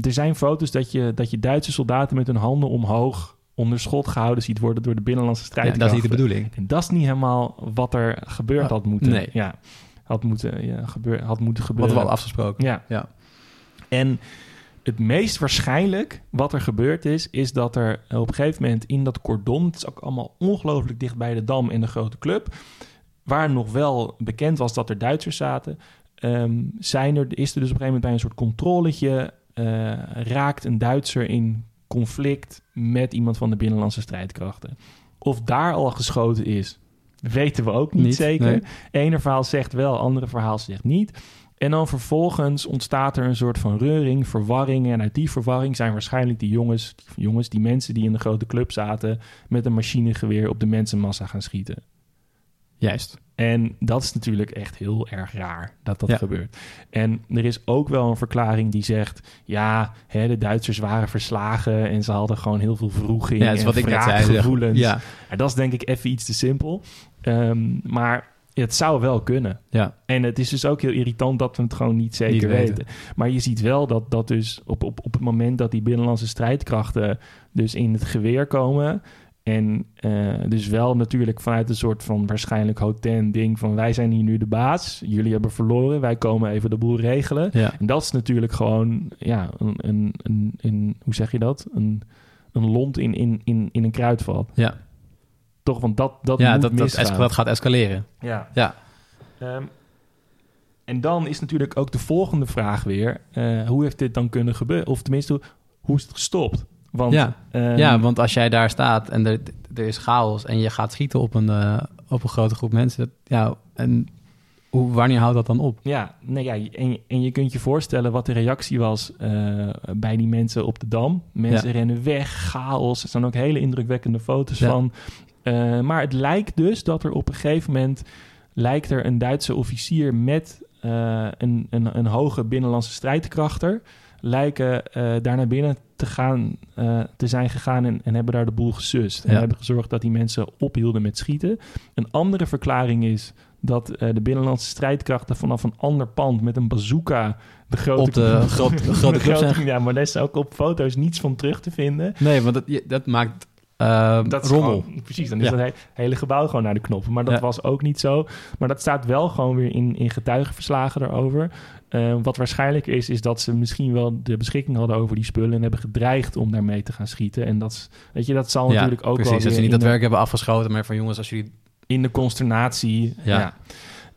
A: er zijn foto's dat je, dat je Duitse soldaten met hun handen omhoog onder schot gehouden ziet worden door de binnenlandse
B: ja,
A: strijdkrachten.
B: dat is niet de bedoeling.
A: En dat is niet helemaal wat er gebeurd
B: Ah,
A: had moeten.
B: nee.
A: Ja, had moeten, ja, gebeur, had moeten
B: Wat
A: gebeuren.
B: we al afgesproken.
A: Ja.
B: Ja.
A: En het meest waarschijnlijk wat er gebeurd is, is dat er op een gegeven moment in dat cordon, het is ook allemaal ongelooflijk dicht bij de dam en de grote club, waar nog wel bekend was dat er Duitsers zaten, ehm, zijn er, is er dus op een gegeven moment bij een soort controletje, eh, raakt een Duitser in conflict met iemand van de binnenlandse strijdkrachten. Of daar al geschoten is, weten we ook niet,
B: Niet,
A: zeker.
B: nee.
A: Ene verhaal zegt wel, andere verhaal zegt niet. En dan vervolgens ontstaat er een soort van reuring, verwarring. En uit die verwarring zijn waarschijnlijk die jongens, die jongens, die mensen die in de grote club zaten, met een machinegeweer op de mensenmassa gaan schieten.
B: Juist.
A: En dat is natuurlijk echt heel erg raar dat dat
B: Ja.
A: gebeurt. En er is ook wel een verklaring die zegt... ja, hè, de Duitsers waren verslagen... en ze hadden gewoon heel veel vroeging
B: Ja, dat is
A: en
B: wat ik net zei.
A: wraakgevoelens.
B: Ja.
A: Dat is denk ik even iets te simpel. Ehm, maar het zou wel kunnen.
B: Ja.
A: En het is dus ook heel irritant dat we het gewoon niet zeker
B: Niet weten.
A: weten. Maar je ziet wel dat dat dus op, op, op het moment dat die binnenlandse strijdkrachten dus in het geweer komen. En eh, dus wel natuurlijk vanuit een soort van waarschijnlijk hotel ding van wij zijn hier nu de baas. Jullie hebben verloren, wij komen even de boel regelen.
B: Ja.
A: En dat is natuurlijk gewoon, ja, een, een, een, een hoe zeg je dat? Een, een lont in, in, in, in een kruidvat.
B: Ja,
A: Toch, want dat, dat
B: ja
A: moet
B: dat,
A: misgaan.
B: dat gaat escaleren.
A: Ja.
B: Ja.
A: Ehm, en dan is natuurlijk ook de volgende vraag weer: eh, hoe heeft dit dan kunnen gebeuren? Of tenminste, hoe, hoe is het gestopt? Want,
B: Ja.
A: ehm,
B: ja, want als jij daar staat en er, er is chaos en je gaat schieten op een, eh, op een grote groep mensen, dat, ja, en hoe, wanneer houdt dat dan op?
A: Ja, nee, ja en, en je kunt je voorstellen wat de reactie was eh, bij die mensen op de dam. Mensen
B: Ja.
A: rennen weg, chaos. Er staan ook hele indrukwekkende foto's
B: Ja.
A: van. Eh, maar het lijkt dus dat er op een gegeven moment lijkt er een Duitse officier met een, een, een hoge binnenlandse strijdkrachter... lijken eh, daar naar binnen te, gaan, eh, te zijn gegaan en, en hebben daar de boel gesust. En
B: Ja.
A: hebben gezorgd dat die mensen ophielden met schieten. Een andere verklaring is dat eh, de binnenlandse strijdkrachten vanaf een ander pand met een bazooka de grote,
B: Op de grote- de grote zijn-
A: Ja, maar daar is ook op foto's niets van terug te vinden.
B: Nee, want dat, dat maakt eh,
A: Dat
B: rommel.
A: gewoon- precies, dan is
B: Ja.
A: dat he- hele gebouw gewoon naar de knoppen. Maar dat
B: Ja.
A: was ook niet zo. Maar dat staat wel gewoon weer in, in getuigenverslagen daarover. Eh, wat waarschijnlijk is, is dat ze misschien wel de beschikking hadden over die spullen... en hebben gedreigd om daarmee te gaan schieten. En dat, weet je, dat zal
B: Ja,
A: natuurlijk ook
B: precies.
A: wel
B: dat ze niet dat
A: de-
B: werk hebben afgeschoten, maar van jongens, als jullie...
A: in de consternatie. Ja.
B: Ja.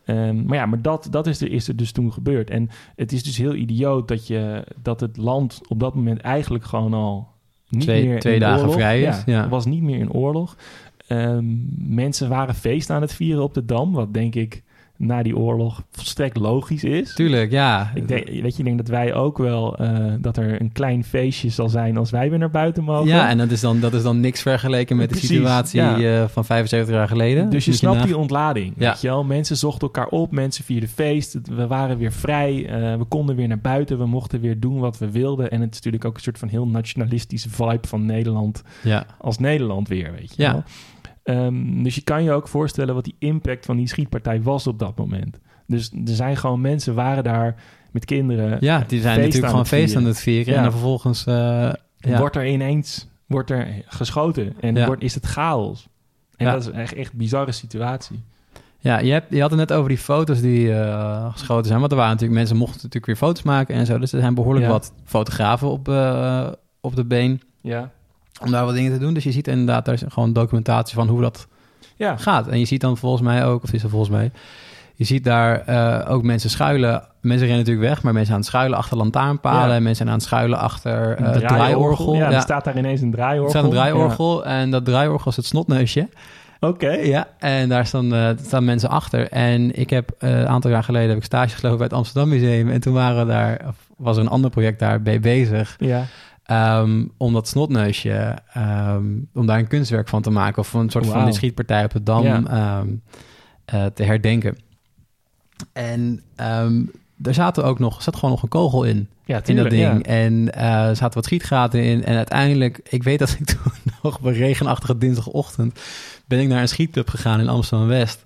A: Ehm, maar ja, maar dat, dat is, er, is er dus toen gebeurd. En het is dus heel idioot dat, je, dat het land op dat moment eigenlijk gewoon al niet
B: Twee-
A: meer
B: twee dagen
A: oorlog.
B: vrij is, ja.
A: Het was niet meer in oorlog. Ehm, mensen waren feest aan het vieren op de Dam, wat denk ik na die oorlog volstrekt logisch is.
B: Tuurlijk, ja.
A: Ik denk, weet je, ik denk dat wij ook wel eh, dat er een klein feestje zal zijn als wij weer naar buiten mogen.
B: Ja, en dat is, dan, dat is dan niks vergeleken met
A: Precies,
B: de situatie
A: ja.
B: eh, van 75 jaar geleden.
A: Dus je snapt
B: na-
A: die ontlading.
B: Ja.
A: Weet je wel? Mensen zochten elkaar op, mensen vierden feest. We waren weer vrij, eh, we konden weer naar buiten, we mochten weer doen wat we wilden. En het is natuurlijk ook een soort van heel nationalistische vibe van Nederland
B: Ja,
A: als Nederland weer, weet je
B: Ja.
A: wel. Ehm, dus je kan je ook voorstellen wat die impact van die schietpartij was op dat moment. Dus er zijn gewoon mensen waren daar met kinderen.
B: ja die zijn natuurlijk gewoon feest aan het vieren.
A: Ja.
B: En dan vervolgens... eh, ja.
A: Wordt er ineens wordt er geschoten en
B: Ja.
A: wordt, is het chaos. En dat is echt echt een bizarre situatie.
B: Ja, je, hebt, je had het net over die foto's die eh, geschoten zijn. Want er waren natuurlijk mensen mochten natuurlijk weer foto's maken en zo. Dus er zijn behoorlijk wat fotografen op, eh, op de been
A: Ja.
B: Om daar wat dingen te doen. Dus je ziet inderdaad, daar is gewoon documentatie van hoe dat
A: Ja,
B: gaat. En je ziet dan volgens mij ook, of is er volgens mij, je ziet daar eh, ook mensen schuilen. Mensen rennen natuurlijk weg, maar mensen aan het schuilen achter lantaarnpalen.
A: Ja.
B: En mensen aan het schuilen achter het draaiorgel.
A: Ja,
B: Ja,
A: er staat daar ineens een
B: er
A: draaiorgel.
B: staat een draaiorgel en dat draaiorgel is het snotneusje.
A: Oké.
B: Ja, en daar staan, eh, staan mensen achter. En ik heb een aantal jaar geleden heb ik stage gelopen bij het Amsterdam Museum. En toen waren daar, was er een ander project daar bij bezig.
A: Ja.
B: Ehm, om dat snotneusje, ehm, om daar een kunstwerk van te maken. Of een soort van die schietpartij op het Dam
A: Ja.
B: ehm, eh, te herdenken. En er zaten ook nog, zat gewoon nog een kogel in,
A: Ja,
B: in dat ding.
A: ja.
B: En eh, er zaten wat schietgaten in. En uiteindelijk, ik weet dat ik toen nog op een regenachtige dinsdagochtend... ben ik naar een schietclub gegaan in Amsterdam-West...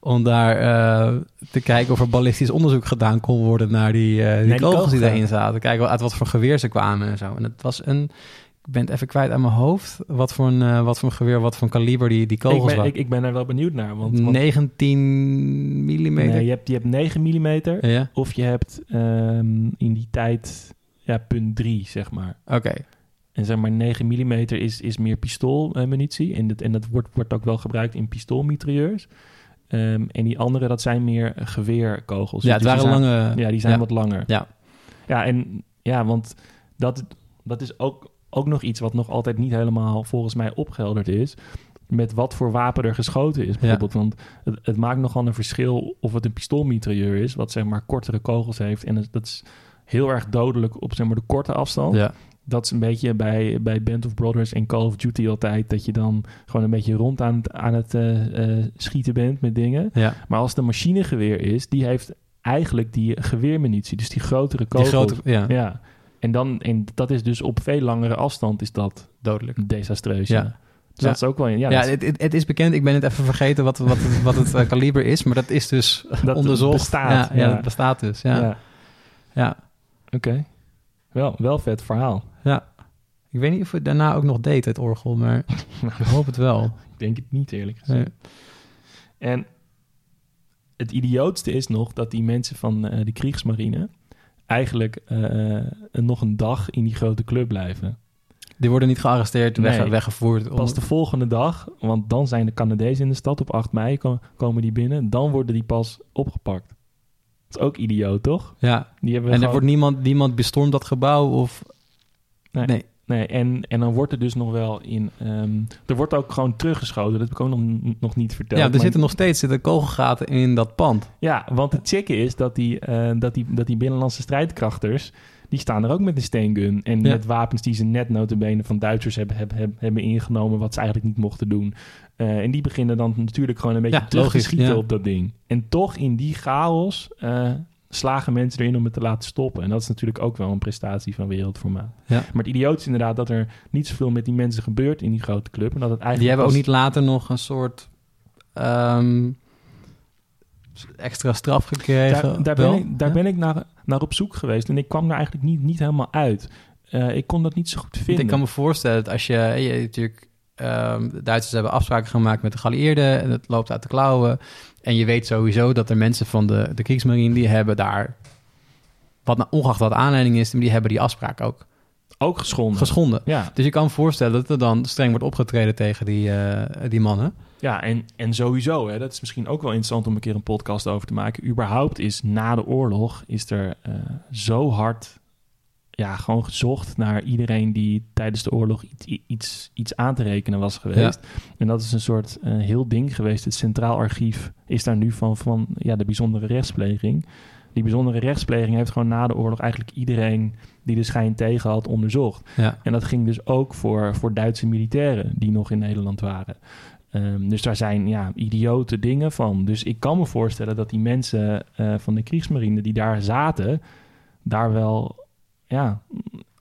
B: om daar eh, te kijken of er ballistisch onderzoek gedaan kon worden... naar die, eh, die kogels die
A: kogels,
B: daarin zaten. Kijken uit wat voor geweer ze kwamen en zo. En het was een... Ik ben het even kwijt aan mijn hoofd... wat voor een, eh, wat voor een geweer, wat voor een kaliber die, die
A: Ik
B: kogels
A: ben,
B: waren.
A: ik, ik ben er wel benieuwd naar. Want, want
B: 19 millimeter.
A: nee, je, hebt, je hebt 9 mm.
B: Ja,
A: Of je hebt ehm, in die tijd ja, punt 3, zeg maar.
B: oké.
A: En zeg maar 9 mm is, is meer pistoolmunitie. en dat, en dat wordt, wordt ook wel gebruikt in pistoolmitrailleurs. Ehm, en die andere, dat zijn meer geweerkogels.
B: Ja, het
A: Dus die
B: waren
A: zijn-
B: lange...
A: Ja, die zijn
B: ja.
A: wat langer.
B: Ja.
A: Ja, en ja, want dat, dat is ook, ook nog iets wat nog altijd niet helemaal volgens mij opgehelderd is. Met wat voor wapen er geschoten is, bijvoorbeeld. Want het, het maakt nogal een verschil of het een pistoolmitrailleur is, wat zeg maar kortere kogels heeft. En dat is heel erg dodelijk op zeg maar de korte afstand.
B: Ja.
A: Dat is een beetje bij, bij Band of Brothers en Call of Duty altijd. Dat je dan gewoon een beetje rond aan het, aan het eh, eh, schieten bent met dingen.
B: ja.
A: Maar als een machinegeweer is, die heeft eigenlijk die geweermunitie. Dus die grotere
B: Die
A: kogels.
B: grote... Ja,
A: Ja. En, dan, en dat is dus op veel langere afstand is dat
B: dodelijk.
A: desastreus.
B: Ja.
A: Ja. Dus
B: Ja.
A: dat is ook wel... Ja,
B: Ja,
A: dat is-
B: het, het, het is bekend. Ik ben het even vergeten wat, wat, het, wat het eh, kaliber is. Maar dat is dus
A: Dat
B: onderzocht.
A: bestaat,
B: Ja, ja.
A: ja.
B: dat bestaat dus. Ja,
A: ja.
B: ja.
A: Oké. Wel, wel vet verhaal.
B: Ik weet niet of het daarna ook nog deed, het orgel. Maar ik hoop het wel.
A: Ik denk het niet, eerlijk gezegd.
B: Nee.
A: En het idiootste is nog dat die mensen van eh, de Kriegsmarine... eigenlijk eh, nog een dag in die grote club blijven.
B: Die worden niet gearresteerd, weg, weggevoerd.
A: Pas de volgende dag, want dan zijn de Canadezen in de stad op 8 mei, ko- komen die binnen. Dan worden die pas opgepakt. Dat is ook idioot, toch?
B: Ja,
A: Die hebben
B: en er wordt niemand, niemand bestormt dat gebouw of...
A: Nee.
B: nee.
A: Nee, en, en dan wordt er dus nog wel in... ehm, er wordt ook gewoon teruggeschoten. Dat heb ik ook nog, nog niet verteld.
B: Ja, er
A: maar-
B: zitten nog steeds zitten kogelgaten in dat pand.
A: Ja, want het checken is dat die, eh, dat, die, dat die binnenlandse strijdkrachters... die staan er ook met een steengun. En
B: Ja.
A: met wapens die ze net notabene van Duitsers hebben, hebben, hebben, ingenomen... wat ze eigenlijk niet mochten doen. Eh, en die beginnen dan natuurlijk gewoon een beetje
B: Ja,
A: terug
B: logisch,
A: te schieten
B: ja.
A: op dat ding. En toch in die chaos eh, slagen mensen erin om het te laten stoppen. En dat is natuurlijk ook wel een prestatie van wereldformaat.
B: Ja.
A: Maar het idioot is inderdaad dat er niet zoveel met die mensen gebeurt in die grote club. En dat het eigenlijk
B: Die hebben ook niet later nog een soort ehm, extra straf gekregen.
A: Daar, daar ben ik, daar
B: Ja?
A: ben ik naar, naar op zoek geweest. En ik kwam daar eigenlijk niet, niet helemaal uit. Eh, ik kon dat niet zo goed vinden.
B: Ik kan me voorstellen dat als je, je natuurlijk, ehm, de Duitsers hebben afspraken gemaakt met de geallieerden en het loopt uit de klauwen. En je weet sowieso dat er mensen van de, de Kriegsmarine die hebben daar, wat nou, ongeacht wat aanleiding is, die hebben die afspraak ook
A: Ook geschonden.
B: geschonden.
A: ja,
B: Dus je kan me voorstellen dat er dan streng wordt opgetreden tegen die, eh, die mannen.
A: Ja en, en sowieso, hè, dat is misschien ook wel interessant om een keer een podcast over te maken. Überhaupt is na de oorlog is er eh, zo hard ja, gewoon gezocht naar iedereen die tijdens de oorlog iets, iets, iets aan te rekenen was geweest. En dat is een soort eh, heel ding geweest. Het Centraal Archief is daar nu van, van ja, de bijzondere rechtspleging. Die bijzondere rechtspleging heeft gewoon na de oorlog eigenlijk iedereen die de schijn tegen had onderzocht.
B: Ja.
A: En dat ging dus ook voor, voor Duitse militairen die nog in Nederland waren. Ehm, dus daar zijn ja, idiote dingen van. Dus ik kan me voorstellen dat die mensen eh, van de Kriegsmarine die daar zaten, daar wel ja,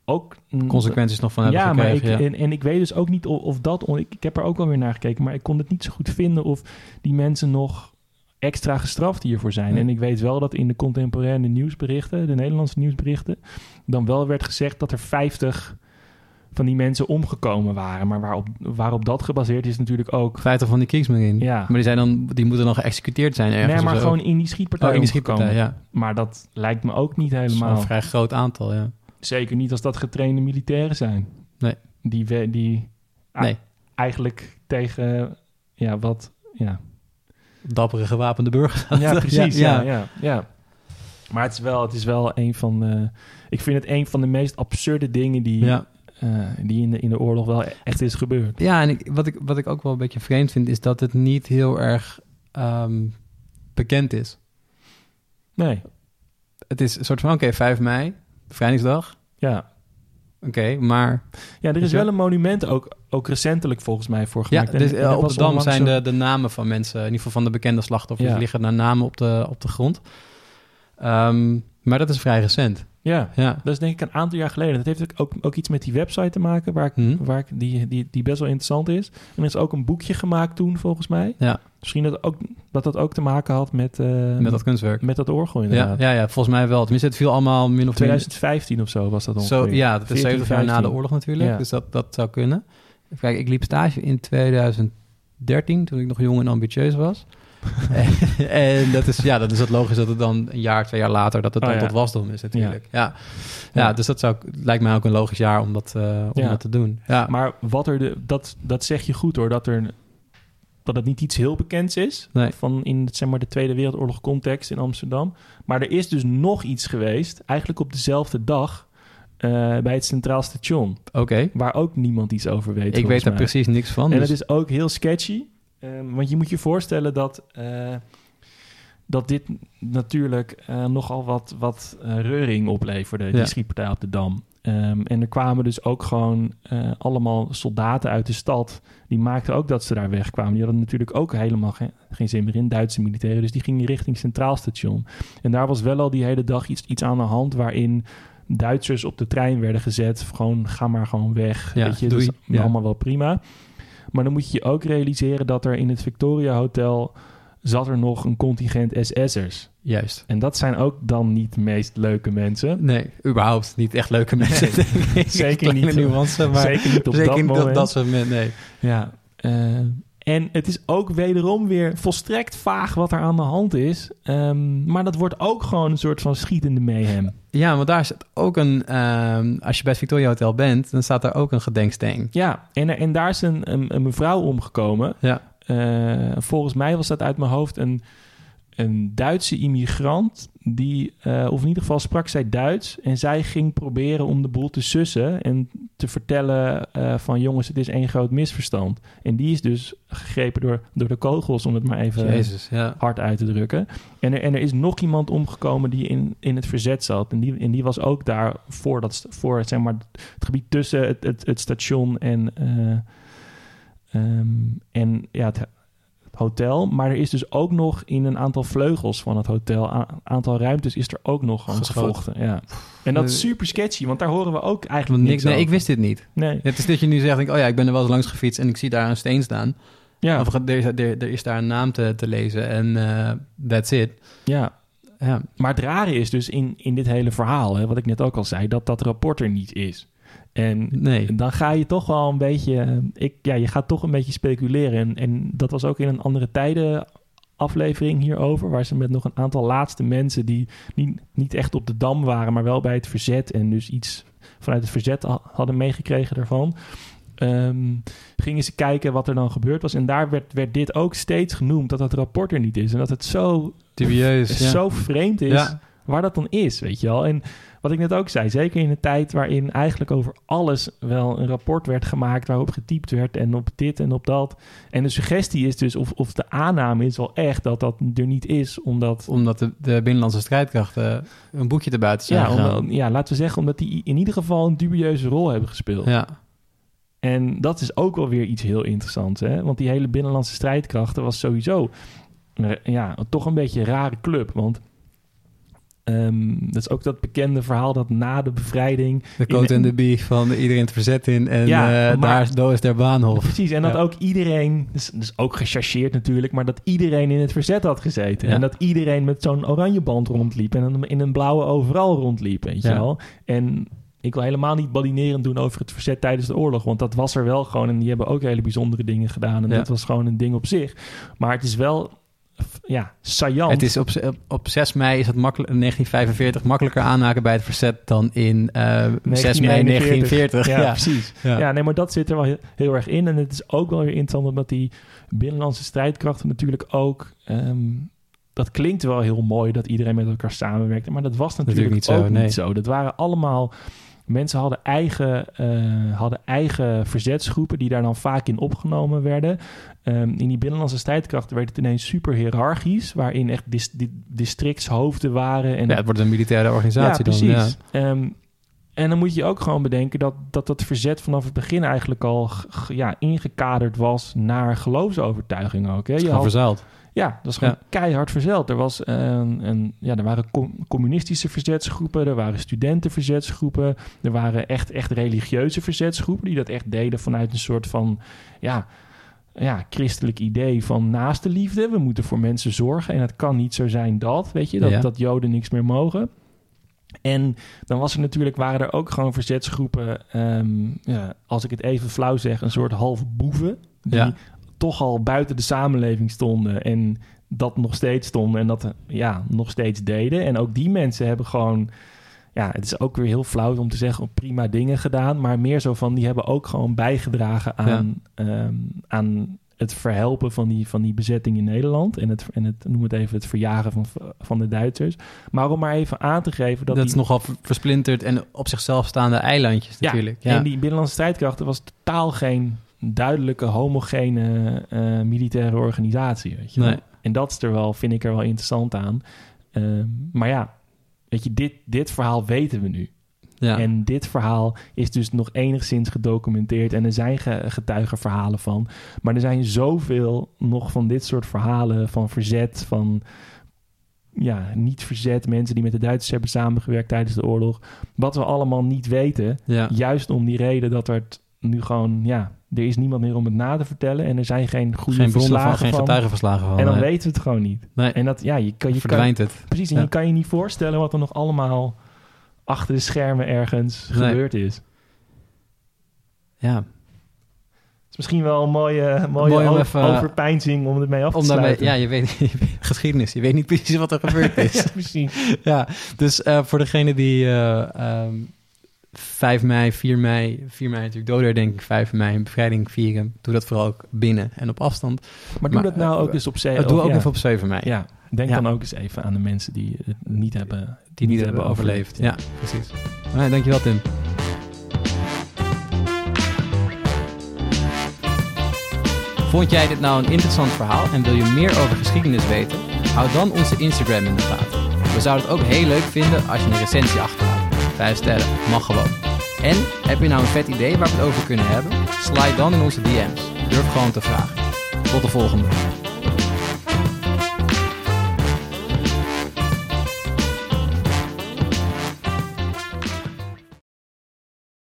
A: ook
B: Consequenties nog van hebben
A: ja, maar ik,
B: gekregen. ja.
A: En, en ik weet dus ook niet of, of dat... Ik, ik heb er ook wel weer naar gekeken, maar ik kon het niet zo goed vinden... of die mensen nog extra gestraft hiervoor zijn.
B: Nee.
A: En ik weet wel dat in de contemporaine nieuwsberichten... de Nederlandse nieuwsberichten... dan wel werd gezegd dat er 50 van die mensen omgekomen waren. Maar waarop, waarop dat gebaseerd is natuurlijk ook...
B: 50 van die Kriegsmarine.
A: Ja.
B: Maar die, zijn dan, die moeten dan geëxecuteerd zijn ergens
A: Nee, maar
B: of zo.
A: gewoon in die schietpartij
B: Oh, in die schietpartij, ja.
A: Maar dat lijkt me ook niet helemaal...
B: een vrij groot aantal, ja.
A: Zeker niet als dat getrainde militairen zijn.
B: Nee.
A: Die, we- die
B: Nee.
A: eigenlijk tegen ja, wat. Ja,
B: Dappere gewapende burgers.
A: ja precies. ja,
B: ja.
A: ja, ja, Maar het is wel, het is wel een van. de ik vind het een van de meest absurde dingen die,
B: Ja.
A: Eh, die in, de, in de oorlog wel echt is gebeurd.
B: Ja, en ik, wat, ik, wat ik ook wel een beetje vreemd vind, is dat het niet heel erg ehm, bekend is.
A: Nee,
B: Het is een soort van, oké, 5 mei, bevrijdingsdag.
A: ja.
B: Oké, maar
A: Ja, er is wel een monument ook, ook recentelijk volgens mij voor
B: ja,
A: gemaakt. En-
B: dus,
A: en
B: eh, op de dam zijn de, de namen van mensen, in ieder geval van de bekende slachtoffers,
A: Ja.
B: liggen daar namen op de, op de grond. Ehm, maar dat is vrij recent.
A: Ja,
B: Ja,
A: dat is denk ik een aantal jaar geleden. Dat heeft ook, ook, iets met die website te maken, waar ik,
B: Hm.
A: waar ik, die, die, die best wel interessant is. En er is ook een boekje gemaakt toen, volgens mij.
B: ja
A: Misschien dat, ook, dat dat ook te maken had met, eh,
B: met dat kunstwerk.
A: met dat orgel
B: Ja,
A: inderdaad.
B: ja, ja, volgens mij wel. Tenminste, het viel allemaal min of meer...
A: 2015 of zo was dat ongeveer.
B: Zo, ja, dat is
A: 14,
B: 70 jaar na de
A: 15.
B: oorlog natuurlijk.
A: Ja.
B: Dus dat, dat zou kunnen. Kijken, ik liep stage in 2013, toen ik nog jong en ambitieus was. en dat is, ja, dat is het logisch dat het dan een jaar, twee jaar later, dat het
A: Oh,
B: dan
A: ja.
B: tot wasdom is natuurlijk. Ja. Ja.
A: Ja.
B: dus dat zou, lijkt mij ook een logisch jaar om dat, eh, om dat te doen. Ja,
A: Maar wat er de, dat, dat zeg je goed hoor, dat, er, dat het niet iets heel bekends is.
B: Nee.
A: Van in zeg maar, de Tweede Wereldoorlog context in Amsterdam. Maar er is dus nog iets geweest, eigenlijk op dezelfde dag, eh, bij het Centraal Station.
B: oké.
A: Waar ook niemand iets over weet.
B: Ik weet daar
A: mij.
B: precies niks van.
A: En
B: dus-
A: het is ook heel sketchy. Ehm, want je moet je voorstellen dat, eh, dat dit natuurlijk eh, nogal wat, wat eh, reuring opleverde, die schietpartij op de Dam. Ehm, en er kwamen dus ook gewoon allemaal soldaten uit de stad. Die maakten ook dat ze daar wegkwamen. Die hadden natuurlijk ook helemaal geen, geen zin meer in, Duitse militairen. Dus die gingen richting Centraal Station. En daar was wel al die hele dag iets, iets aan de hand waarin... Duitsers op de trein werden gezet. Gewoon, ga maar gewoon weg.
B: Ja,
A: Weet je,
B: doei.
A: dat is
B: Ja.
A: allemaal wel prima. Maar dan moet je je ook realiseren dat er in het Victoria Hotel zat er nog een contingent SS'ers.
B: Juist.
A: En dat zijn ook dan niet de meest leuke mensen.
B: Nee, überhaupt niet echt leuke mensen.
A: Nee, zeker niet.
B: nuance, maar
A: Zeker niet op
B: zeker
A: dat
B: niet
A: moment.
B: dat soort moment, nee.
A: Ja. eh, en het is ook wederom weer volstrekt vaag wat er aan de hand is. Ehm, maar dat wordt ook gewoon een soort van schietende mayhem.
B: Ja, maar daar zit ook een... ehm, als je bij het Victoria Hotel bent, dan staat daar ook een gedenksteen.
A: Ja, en, en daar is een, een, een mevrouw omgekomen.
B: Ja.
A: Eh, volgens mij was dat uit mijn hoofd een, een Duitse immigrant. Die, eh, of in ieder geval sprak zij Duits. En zij ging proberen om de boel te sussen. En te vertellen uh, van jongens, het is één groot misverstand. En die is dus gegrepen door, door de kogels, om het maar even
B: Jezus, ja.
A: hard uit te drukken. En er, en er is nog iemand omgekomen die in, in het verzet zat. En die, en die was ook daar voor, dat, voor zeg maar, het gebied tussen het, het, het station en, uh, um, en ja, het, hotel. Maar er is dus ook nog in een aantal vleugels van het hotel, een aantal ruimtes, is er ook nog gewoon gevochten. Ja. En dat is super sketchy, want daar horen we ook eigenlijk niks
B: Nee, ik wist dit niet.
A: Nee.
B: Het is dat je nu zegt, ik, oh ja, ik ben er wel eens langs gefietst en ik zie daar een steen staan.
A: Ja.
B: Of er, er, er is daar een naam te, te lezen en uh, that's it.
A: Ja. ja. Maar het rare is dus in, in dit hele verhaal, hè, wat ik net ook al zei, dat dat rapport er niet is. En
B: nee.
A: dan ga je toch wel een beetje. Ik, ja, je gaat toch een beetje speculeren. En, en dat was ook in een andere tijden aflevering hierover, waar ze met nog een aantal laatste mensen die niet, niet echt op de dam waren, maar wel bij het verzet en dus iets vanuit het verzet hadden meegekregen daarvan. Um, gingen ze kijken wat er dan gebeurd was. En daar werd, werd dit ook steeds genoemd, dat het rapport er niet is. En dat het zo,
B: Dubieus,
A: zo ja. vreemd is ja. waar dat dan is, weet je wel. En wat ik net ook zei, zeker in een tijd waarin eigenlijk over alles wel een rapport werd gemaakt waarop getypt werd en op dit en op dat. En de suggestie is dus, of, of de aanname is wel echt dat dat er niet is, omdat...
B: Omdat de, de binnenlandse strijdkrachten een boekje te buiten zijn
A: ja, ja, laten we zeggen, omdat die in ieder geval een dubieuze rol hebben gespeeld.
B: Ja.
A: En dat is ook wel weer iets heel interessants, hè? Want die hele binnenlandse strijdkrachten was sowieso ja, toch een beetje een rare club, want Um, dat is ook dat bekende verhaal dat na de bevrijding...
B: De coat en de bie van iedereen het verzet in en ja, uh, daar daar is der baanhof.
A: Precies, en dat ook iedereen, dus, dus, ook gechargeerd natuurlijk... maar dat iedereen in het verzet had gezeten. Ja. En dat iedereen met zo'n oranje band rondliep... en in een blauwe overal rondliep, weet je wel. En ik wil helemaal niet balinerend doen over het verzet tijdens de oorlog. Want dat was er wel gewoon. En die hebben ook hele bijzondere dingen gedaan. En dat was gewoon een ding op zich. Maar het is wel ja, saillant.
B: Het is op, op 6 mei is het makkelijk, 1945 makkelijker aanhaken bij het verzet dan in uh, 6 mei 1940.
A: Ja, ja. precies. Ja. ja. nee, maar dat zit er wel heel, heel, erg in. En het is ook wel weer interessant omdat die binnenlandse strijdkrachten natuurlijk ook... Um, dat klinkt wel heel mooi dat iedereen met elkaar samenwerkte, maar dat was natuurlijk, natuurlijk niet, ook zo, nee. niet zo. Dat waren allemaal Mensen hadden eigen, uh, hadden eigen verzetsgroepen die daar dan vaak in opgenomen werden. Um, in die binnenlandse strijdkrachten werd het ineens super hiërarchisch, waarin echt dis districtshoofden waren. En,
B: ja, het wordt een militaire organisatie
A: ja,
B: dan.
A: Precies. Ja. Um, en dan moet je ook gewoon bedenken dat dat, dat verzet vanaf het begin eigenlijk al ja, ingekaderd was naar geloofsovertuiging ook. Hè?
B: Je had, verzuild.
A: Ja, dat is gewoon keihard verzeld. Er, was een, een, ja, er waren communistische verzetsgroepen, er waren studentenverzetsgroepen, er waren echt, echt religieuze verzetsgroepen die dat echt deden vanuit een soort van ja, ja, christelijk idee van naaste liefde. We moeten voor mensen zorgen en het kan niet zo zijn dat, weet je, dat, ja. dat Joden niks meer mogen. En dan was er natuurlijk, waren er ook gewoon verzetsgroepen, um, ja, als ik het even flauw zeg, een soort halve boeven. Die
B: ja
A: toch al buiten de samenleving stonden en dat nog steeds stonden en dat ja, nog steeds deden. En ook die mensen hebben gewoon, ja, het is ook weer heel flauw om te zeggen, prima dingen gedaan, maar meer zo van, die hebben ook gewoon bijgedragen aan, ja. um, aan het verhelpen van die, van die bezetting in Nederland. En het, en het, noem het even, het verjagen van, van de Duitsers. Maar om maar even aan te geven dat...
B: Dat
A: die,
B: is nogal versplinterd en op zichzelf staande eilandjes natuurlijk.
A: Ja, en die binnenlandse strijdkrachten was totaal geen duidelijke, homogene uh, militaire organisatie. Weet je
B: nee.
A: En dat is er wel, vind ik er wel interessant aan. Uh, maar ja, weet je, dit, dit verhaal weten we nu.
B: Ja.
A: En dit verhaal is dus nog enigszins gedocumenteerd en er zijn getuigenverhalen van. Maar er zijn zoveel nog van dit soort verhalen van verzet, van ja, niet verzet, mensen die met de Duitsers hebben samengewerkt tijdens de oorlog. Wat we allemaal niet weten.
B: Ja.
A: Juist om die reden dat er nu gewoon, ja, er is niemand meer om het na te vertellen en er zijn geen goede
B: geen bronnen
A: verslagen
B: van, geen getuigenverslagen van.
A: En dan
B: nee.
A: weten we het gewoon niet.
B: Nee.
A: En dat, ja, je kan, je
B: verdwijnt
A: kan,
B: het.
A: Precies, en
B: Ja.
A: je kan je niet voorstellen wat er nog allemaal achter de schermen ergens
B: Nee.
A: gebeurd is.
B: Ja,
A: Het is misschien wel een mooie, mooie
B: Mooi om
A: o-
B: even, eh,
A: om ermee af te
B: om daarmee,
A: sluiten.
B: ja, je weet geschiedenis. Je weet niet precies wat er gebeurd is.
A: ja, precies.
B: Ja, dus eh, voor degene die eh, ehm, 5 mei, 4 mei, 4 mei natuurlijk doder, denk ik, 5 mei, een bevrijding vieren. Doe dat vooral ook binnen en op afstand.
A: Maar doe dat nou
B: eh,
A: ook eens op 7
B: mei. Doe ook even op 7 mei.
A: Ja, denk dan ook eens even aan de mensen die het niet hebben,
B: die, niet hebben overleefd. Ja, precies. Nou, dankjewel Tim. Vond jij dit nou een interessant verhaal en wil je meer over geschiedenis weten? Houd dan onze Instagram in de gaten. We zouden het ook heel leuk vinden als je een recensie achterlaat. Vijf sterren, mag gewoon. En heb je nou een vet idee waar we het over kunnen hebben? Slide dan in onze DM's. Durf gewoon te vragen. Tot de volgende.